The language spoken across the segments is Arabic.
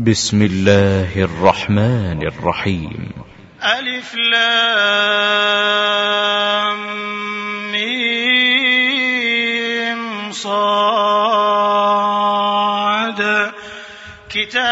بسم الله الرحمن الرحيم. ألف لام ميم صاد.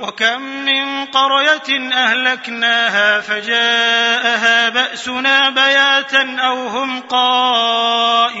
وكم من قرية أهلكناها فجاءها بأسنا بياتا أو هم قائلون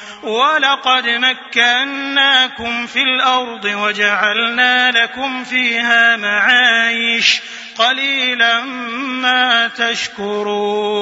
ولقد مكناكم في الأرض وجعلنا لكم فيها معايش قليلا ما تشكرون.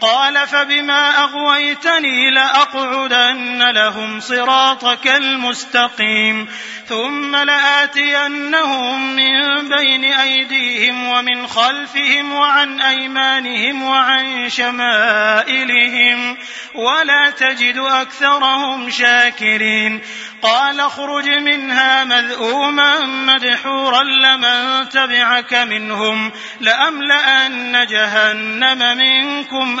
قال فبما أغويتني لأقعدن لهم صراطك المستقيم ثم لآتينهم من بين أيديهم ومن خلفهم وعن أيمانهم وعن شمائلهم ولا تجد أكثرهم شاكرين قال اخرج منها مذءوما مدحورا لمن تبعك منهم لأملأن جهنم منكم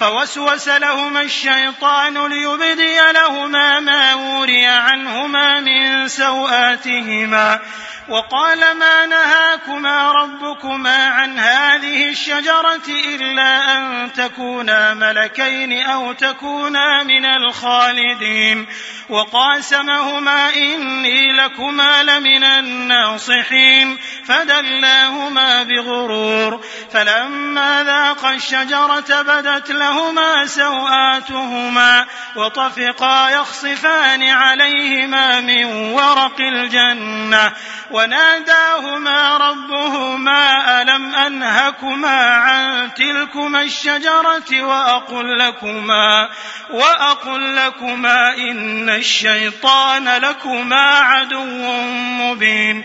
فوسوس لهما الشيطان ليبدي لهما ما وري عنهما من سوآتهما. وقال ما نهاكما ربكما عن هذه الشجرة إلا أن تكونا ملكين أو تكونا من الخالدين. وقاسمهما إني لكما لمن الناصحين. فدلاهما بغرور. فلما ذاقا الشجرة بدت لهما سوآتهما وطفقا يخصفان عليهما من ورق الجنة وناداهما ربهما ألم أنهكما عن تلكما الشجرة وأقل لكما وأقل لكما إن الشيطان لكما عدو مبين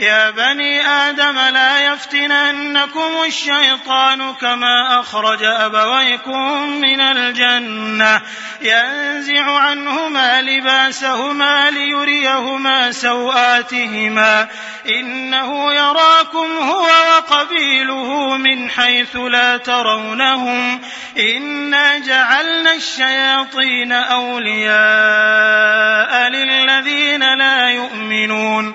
يا بني آدم لا يفتننكم الشيطان كما أخرج أبويكم من الجنة. ينزع عنهما لباسهما ليريهما سوآتهما. إنه يراكم هو وقبيله من حيث لا ترونهم. إنا جعلنا الشياطين أولياء للذين لا يؤمنون.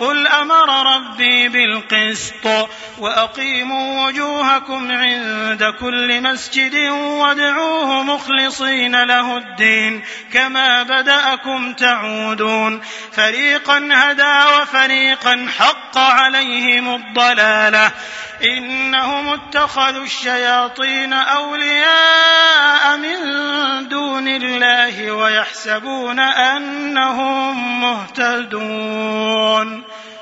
قل أمر ربي بالقسط وأقيموا وجوهكم عند كل مسجد وادعوه مخلصين له الدين كما بدأكم تعودون. فريقا هدى وفريقا حق عليهم الضلالة. إنهم اتخذوا الشياطين أولياء من دون الله ويحسبون أنهم مهتدون.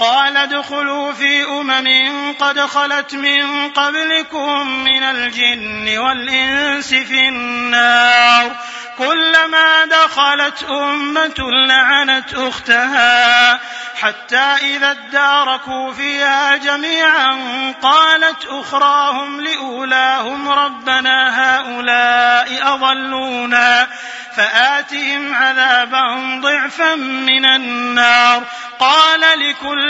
قال ادخلوا في أمم قد خلت من قبلكم من الجن والإنس في النار. كلما دخلت أمة لعنت أختها. حتى إذا اداركوا فيها جميعا قالت أخراهم لأولاهم ربنا هؤلاء أضلونا. فآتهم عذابا ضعفا من النار. قال لكل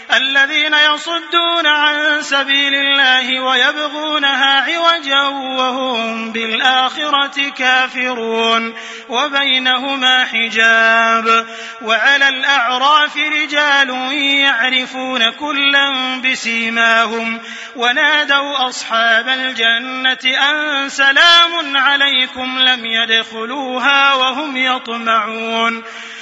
الذين يصدون عن سبيل الله ويبغونها عوجا وهم بالآخرة كافرون وبينهما حجاب وعلى الأعراف رجال يعرفون كلا بسيماهم ونادوا أصحاب الجنة أن سلام عليكم لم يدخلوها وهم يطمعون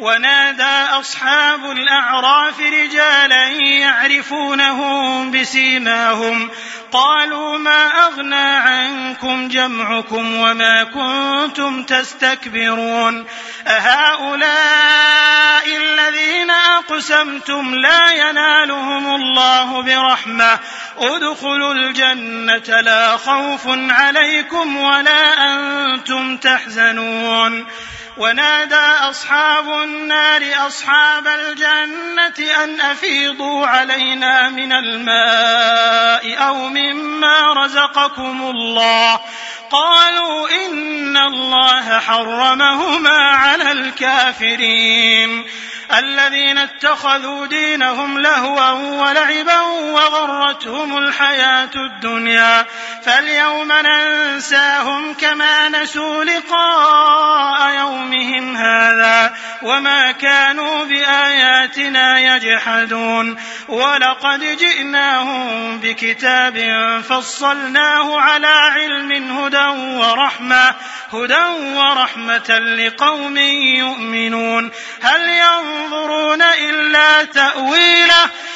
ونادى أصحاب الأعراف رجالا يعرفونهم بسيماهم. قالوا ما أغنى عنكم جمعكم وما كنتم تستكبرون. أهؤلاء الذين أقسمتم لا ينالهم الله برحمة. ادخلوا الجنة لا خوف عليكم ولا أنتم تحزنون. ونادى أصحاب النار أصحاب الجنة أن أفيضوا علينا من الماء أو مما رزقكم الله. قالوا إن الله حرمهما على الكافرين. الذين اتخذوا دينهم لهوا ولعبا وغرتهم الحياة الدنيا. فاليوم ننساهم كما نسوا لقاء يومهم هذا وما كانوا بآياتنا يجحدون. ولقد جئناهم بكتاب فصلناه على علم هدى ورحمة هدى ورحمة لقوم يؤمنون. هل ينظرون إلا تأويله؟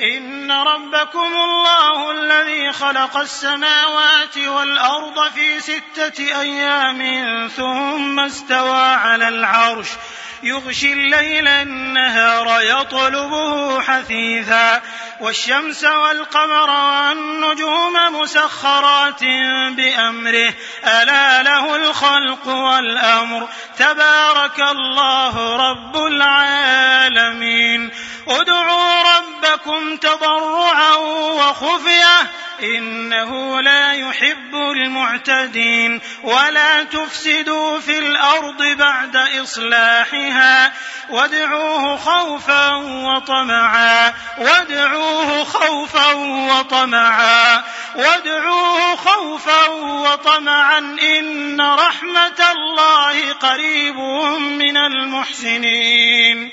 إن ربكم الله الذي خلق السماوات والأرض في ستة أيام ثم استوى على العرش. يغشي الليل النهار يطلبه حثيثا والشمس والقمر والنجوم مسخرات بأمره. ألا له الخلق والأمر. تبارك الله رب العالمين. ادعوا ربكم تضرعا وخفية. إنه لا يحب المعتدين. ولا تفسدوا في الأرض بعد إصلاحها وادعوه خوفا وطمعا وادعوه خوفا وطمعا وادعوه خوفا وطمعا إن رحمة الله قريب من المحسنين.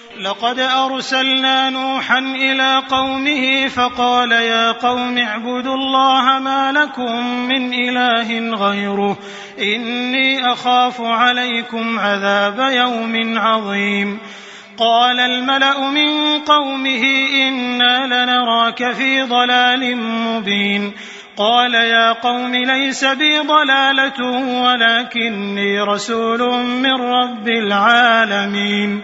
لقد أرسلنا نوحا إلى قومه فقال يا قوم اعبدوا الله ما لكم من إله غيره إني أخاف عليكم عذاب يوم عظيم. قال الملأ من قومه إنا لنراك في ضلال مبين. قال يا قوم ليس بي ضلالة ولكني رسول من رب العالمين.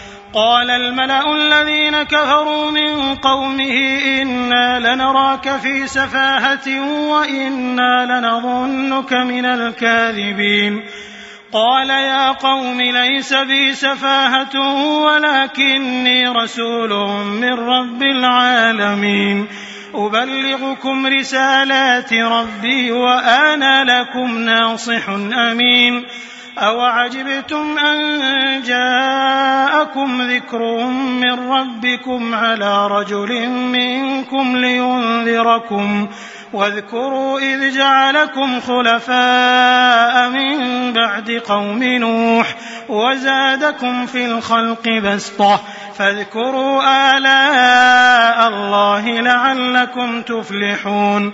قال الملأ الذين كفروا من قومه إنا لنراك في سفاهة وإنا لنظنك من الكاذبين. قال يا قوم ليس بي سفاهة ولكني رسول من رب العالمين. أبلغكم رسالات ربي وأنا لكم ناصح أمين. أوعجبتم أن جاءكم ذكر من ربكم على رجل منكم لينذركم واذكروا إذ جعلكم خلفاء من بعد قوم نوح وزادكم في الخلق بسطة فاذكروا آلاء الله لعلكم تفلحون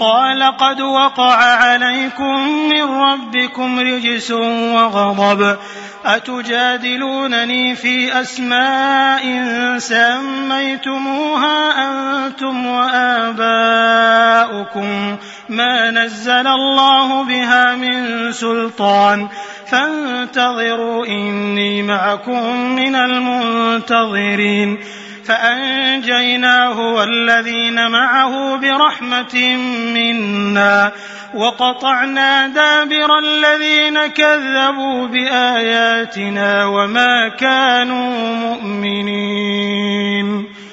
قال قد وقع عليكم من ربكم رجس وغضب. أتجادلونني في أسماء سميتموها أنتم وآباؤكم. ما نزل الله بها من سلطان. فانتظروا إني معكم من المنتظرين. فأنجيناه والذين معه برحمة منا وقطعنا دابر الذين كذبوا بآياتنا وما كانوا مؤمنين.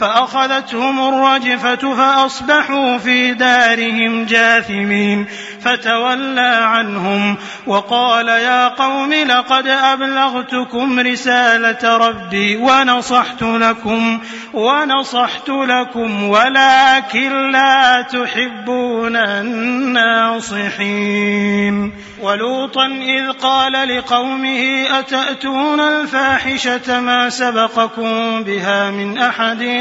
فأخذتهم الرجفة فأصبحوا في دارهم جاثمين فتولى عنهم وقال يا قوم لقد أبلغتكم رسالة ربي ونصحت لكم ونصحت لكم ولكن لا تحبون الناصحين. ولوطا إذ قال لقومه أتأتون الفاحشة ما سبقكم بها من أحد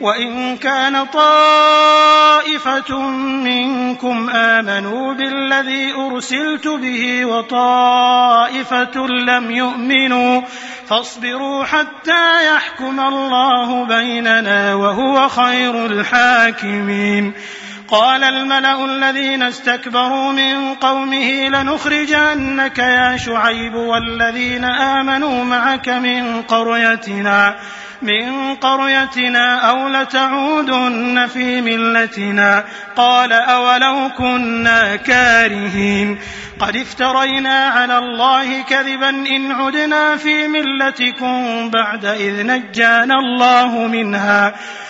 وإن كان طائفة منكم آمنوا بالذي أرسلت به وطائفة لم يؤمنوا فاصبروا حتى يحكم الله بيننا وهو خير الحاكمين. قال الملأ الذين استكبروا من قومه لنخرجنك يا شعيب والذين آمنوا معك من قريتنا. من قريتنا أو لتعودن في ملتنا قال أولو كنا كارهين قد افترينا على الله كذبا إن عدنا في ملتكم بعد إذ نجانا الله منها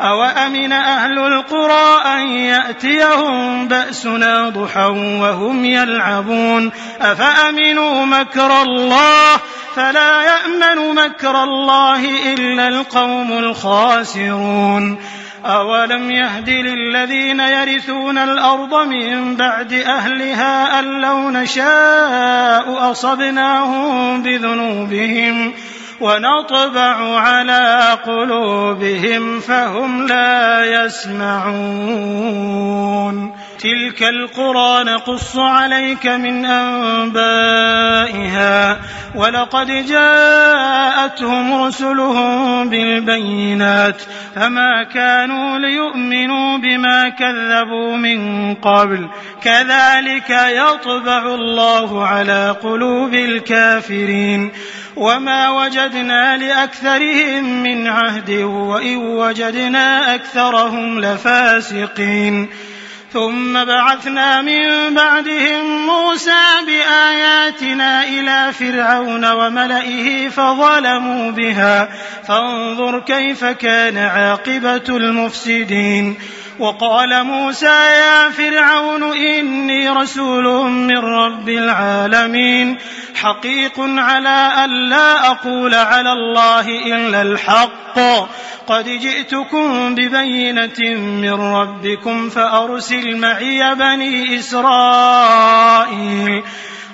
أوأمن أهل القرى أن يأتيهم بأسنا ضحى وهم يلعبون؟ أفأمنوا مكر الله؟ فلا يأمن مكر الله إلا القوم الخاسرون. أولم يهد للذين يرثون الأرض من بعد أهلها أن لو نشاء أصبناهم بذنوبهم. ونطبع على قلوبهم فهم لا يسمعون. تلك القرى نقص عليك من أنبائها. ولقد جاءتهم رسلهم بالبينات. فما كانوا ليؤمنوا بما كذبوا من قبل. كذلك يطبع الله على قلوب الكافرين. وما وجدنا لأكثرهم من عهد وإن وجدنا أكثرهم لفاسقين. ثم بعثنا من بعدهم موسى بآياتنا إلى فرعون وملئه فظلموا بها. فانظر كيف كان عاقبة المفسدين. وقال موسى يا فرعون إني رسول من رب العالمين حقيق على أن لا أقول على الله إلا الحق. قد جئتكم ببينة من ربكم فأرسل معي بني إسرائيل.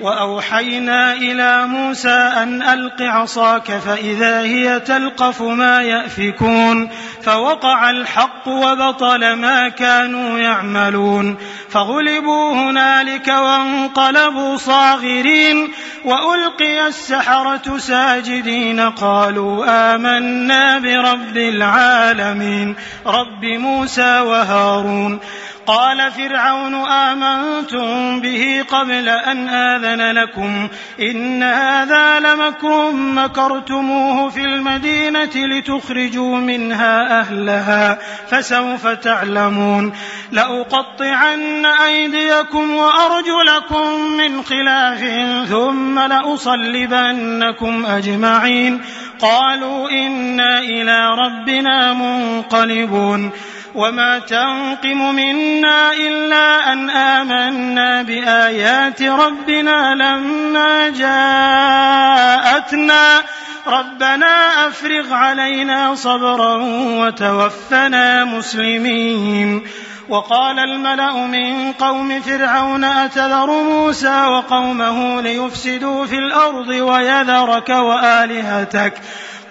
وأوحينا إلى موسى أن ألق عصاك فإذا هي تلقف ما يأفكون فوقع الحق وبطل ما كانوا يعملون. فغلبوا هنالك وانقلبوا صاغرين. وألقي السحرة ساجدين قالوا آمنا برب العالمين رب موسى وهارون. قال فرعون آمنتم به قبل أن آذن لكم إن هذا لمكر مكرتموه في المدينة لتخرجوا منها أهلها فسوف تعلمون لأقطعن أيديكم وأرجلكم من خلاف ثم لأصلبنكم أجمعين قالوا إنا إلى ربنا منقلبون وما تنقم منا إلا أن آمنا بآيات ربنا لما جاءتنا ربنا أفرغ علينا صبرا وتوفنا مسلمين وقال الملأ من قوم فرعون أتذر موسى وقومه ليفسدوا في الأرض ويذرك وآلهتك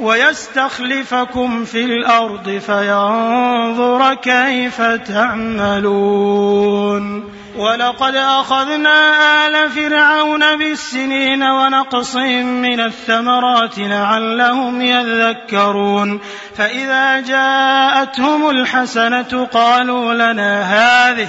ويستخلفكم في الأرض فينظر كيف تعملون. ولقد أخذنا آل فرعون بالسنين ونقص من الثمرات لعلهم يذكرون. فإذا جاءتهم الحسنة قالوا لنا هذه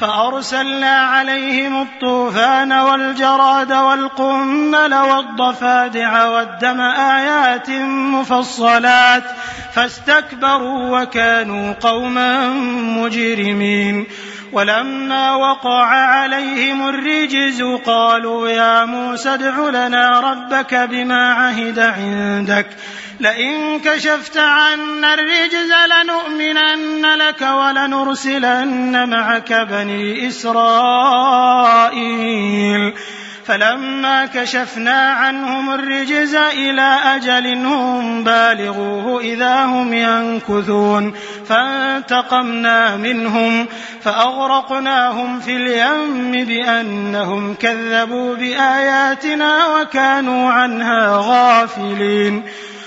فأرسلنا عليهم الطوفان والجراد والقمل والضفادع والدم آيات مفصلات فاستكبروا وكانوا قوما مجرمين. ولما وقع عليهم الرجز قالوا يا موسى ادع لنا ربك بما عهد عندك. لئن كشفت عنا الرجز لنؤمنن لك ولنرسلن معك بني إسرائيل. فلما كشفنا عنهم الرجز إلى أجل هم بالغوه إذا هم ينكثون. فانتقمنا منهم فأغرقناهم في اليم بأنهم كذبوا بآياتنا وكانوا عنها غافلين.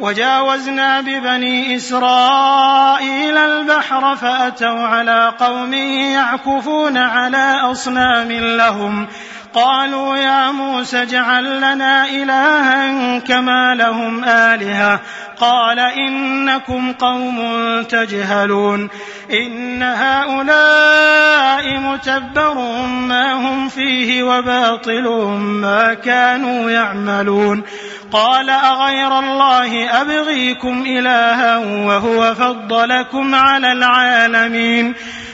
وجاوزنا ببني إسرائيل البحر فأتوا على قوم يعكفون على أصنام لهم قالوا يا موسى اجعل لنا إلها كما لهم آلهة. قال إنكم قوم تجهلون. إن هؤلاء متبر ما هم فيه وباطل ما كانوا يعملون. قال أغير الله أبغيكم إلها وهو فضلكم على العالمين.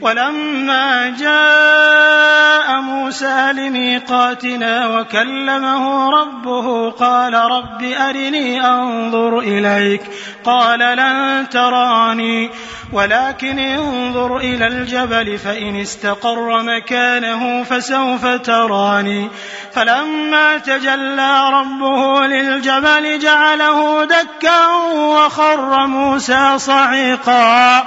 ولما جاء موسى لميقاتنا وكلمه ربه قال رب أرني أنظر إليك قال لن تراني ولكن انظر إلى الجبل فإن استقر مكانه فسوف تراني فلما تجلى ربه للجبل جعله دكا وخر موسى صعيقا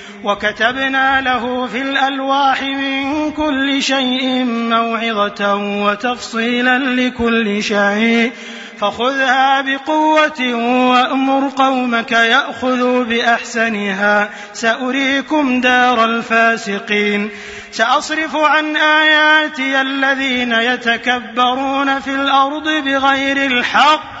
وكتبنا له في الألواح من كل شيء موعظة وتفصيلا لكل شيء. فخذها بقوة وأمر قومك يأخذوا بأحسنها. سأريكم دار الفاسقين. سأصرف عن آياتي الذين يتكبرون في الأرض بغير الحق.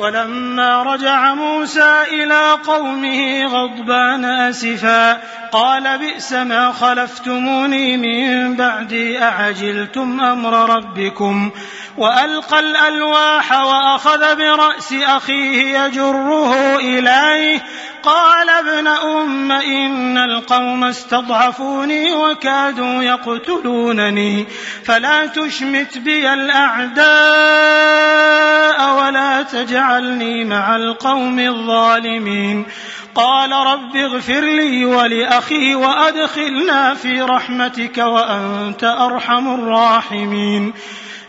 ولما رجع موسى إلى قومه غضبان أسفا قال بئس ما خلفتموني من بعدي أعجلتم أمر ربكم وألقى الألواح وأخذ برأس أخيه يجره إليه قال ابن أم إن القوم استضعفوني وكادوا يقتلونني فلا تشمت بي الأعداء ولا تجعلني مع القوم الظالمين. قال رب اغفر لي ولأخي وأدخلنا في رحمتك وأنت أرحم الراحمين.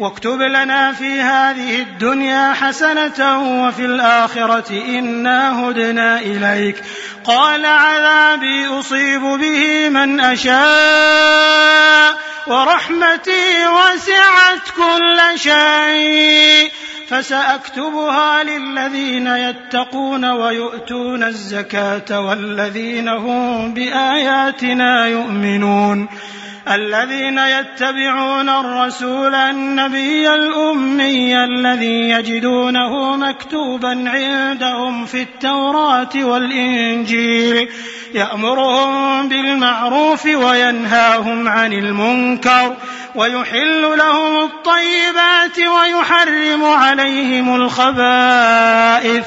واكتب لنا في هذه الدنيا حسنة وفي الآخرة إنا هدنا إليك. قال عذابي أصيب به من أشاء ورحمتي وسعت كل شيء. فسأكتبها للذين يتقون ويؤتون الزكاة والذين هم بآياتنا يؤمنون. الذين يتبعون الرسول النبي الأمي الذي يجدونه مكتوبا عندهم في التوراة والإنجيل يأمرهم بالمعروف وينهاهم عن المنكر ويحل لهم الطيبات ويحرم عليهم الخبائث.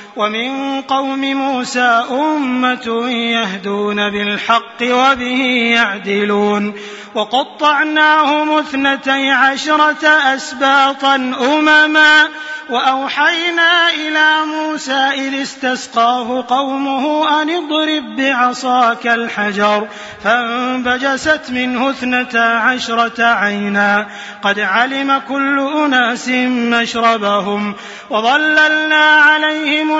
ومن قوم موسى أمة يهدون بالحق وبه يعدلون وقطعناهم اثنتي عشرة أسباطا أمما وأوحينا إلى موسى إذ استسقاه قومه أن اضرب بعصاك الحجر فانبجست منه اثنتا عشرة عينا قد علم كل أناس مشربهم وظللنا عليهم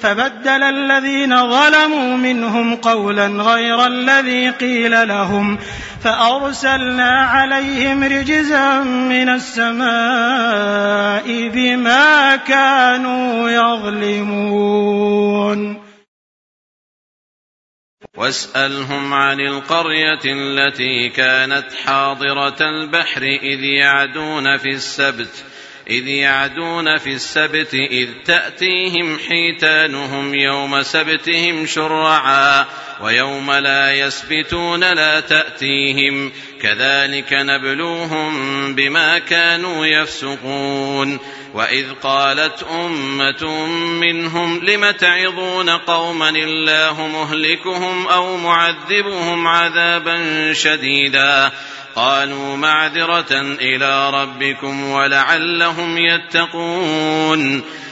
فبدل الذين ظلموا منهم قولا غير الذي قيل لهم فأرسلنا عليهم رجزا من السماء بما كانوا يظلمون. واسألهم عن القرية التي كانت حاضرة البحر إذ يعدون في السبت إذ يعدون في السبت إذ تأتيهم حيتانهم يوم سبتهم شرعا ويوم لا يسبتون لا تأتيهم كذلك نبلوهم بما كانوا يفسقون وإذ قالت أمة منهم لم تعظون قوما الله مهلكهم أو معذبهم عذابا شديدا قالوا معذرة إلى ربكم ولعلهم يتقون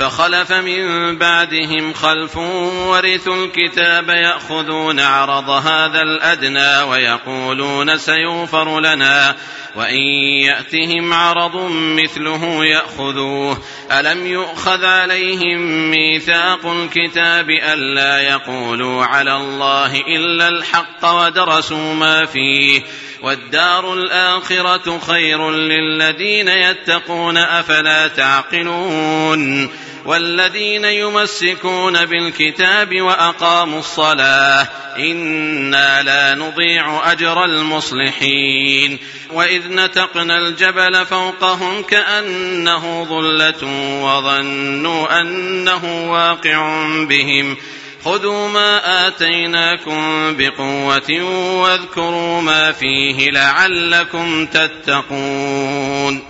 فخلف من بعدهم خلف ورثوا الكتاب يأخذون عرض هذا الأدنى ويقولون سيغفر لنا وإن يأتهم عرض مثله يأخذوه. ألم يؤخذ عليهم ميثاق الكتاب ألا يقولوا على الله إلا الحق ودرسوا ما فيه؟ والدار الآخرة خير للذين يتقون أفلا تعقلون؟ والذين يمسكون بالكتاب وأقاموا الصلاة إنا لا نضيع أجر المصلحين. وإذ نتقنا الجبل فوقهم كأنه ظلة وظنوا أنه واقع بهم. خذوا ما آتيناكم بقوة واذكروا ما فيه لعلكم تتقون.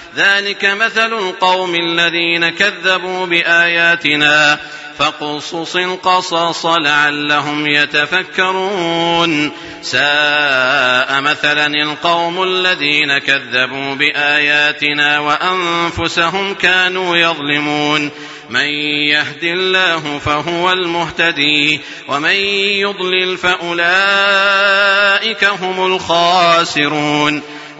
ذلك مثل القوم الذين كذبوا بآياتنا فاقصص القصص لعلهم يتفكرون. ساء مثلا القوم الذين كذبوا بآياتنا وأنفسهم كانوا يظلمون. من يهد الله فهو المهتدي ومن يضلل فأولئك هم الخاسرون.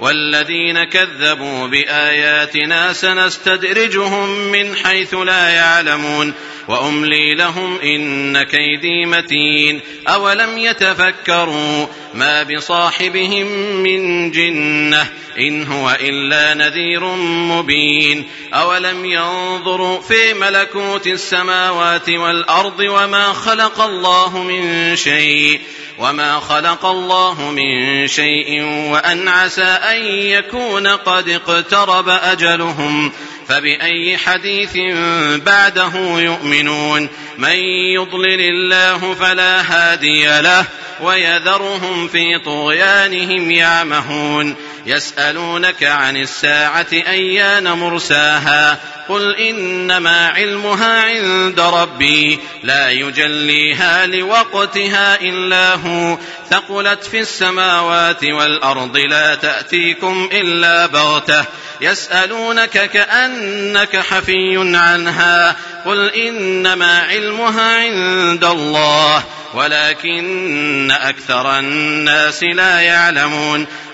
والذين كذبوا بآياتنا سنستدرجهم من حيث لا يعلمون وأملي لهم إن كيدي متين أولم يتفكروا ما بصاحبهم من جنة إن هو إلا نذير مبين أولم ينظروا في ملكوت السماوات والأرض وما خلق الله من شيء وما خلق الله من شيء وان عسى ان يكون قد اقترب اجلهم فبأي حديث بعده يؤمنون من يضلل الله فلا هادي له ويذرهم في طغيانهم يعمهون يسألونك عن الساعة أيان مرساها قل إنما علمها عند ربي لا يجليها لوقتها إلا هو ثقلت في السماوات والأرض لا تأتيكم إلا بغتة يسألونك كأنك حفي عنها قل إنما علمها عند الله ولكن أكثر الناس لا يعلمون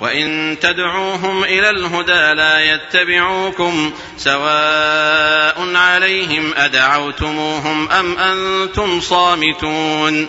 وإن تدعوهم إلى الهدى لا يتبعوكم سواء عليهم أدعوتموهم أم أنتم صامتون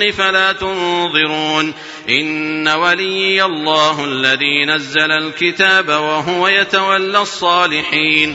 فلا تنظرون. إن ولي الله الذي نزل الكتاب وهو يتولى الصالحين.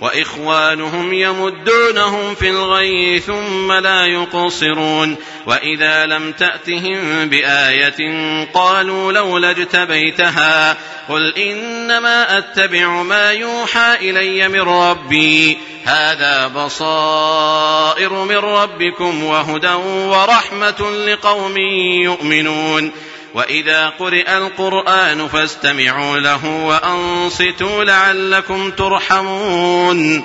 وإخوانهم يمدونهم في الغي ثم لا يقصرون. وإذا لم تأتهم بآية قالوا لولا اجتبيتها قل إنما أتبع ما يوحى إلي من ربي. هذا بصائر من ربكم وهدى ورحمة لقوم يؤمنون. واذا قرئ القران فاستمعوا له وانصتوا لعلكم ترحمون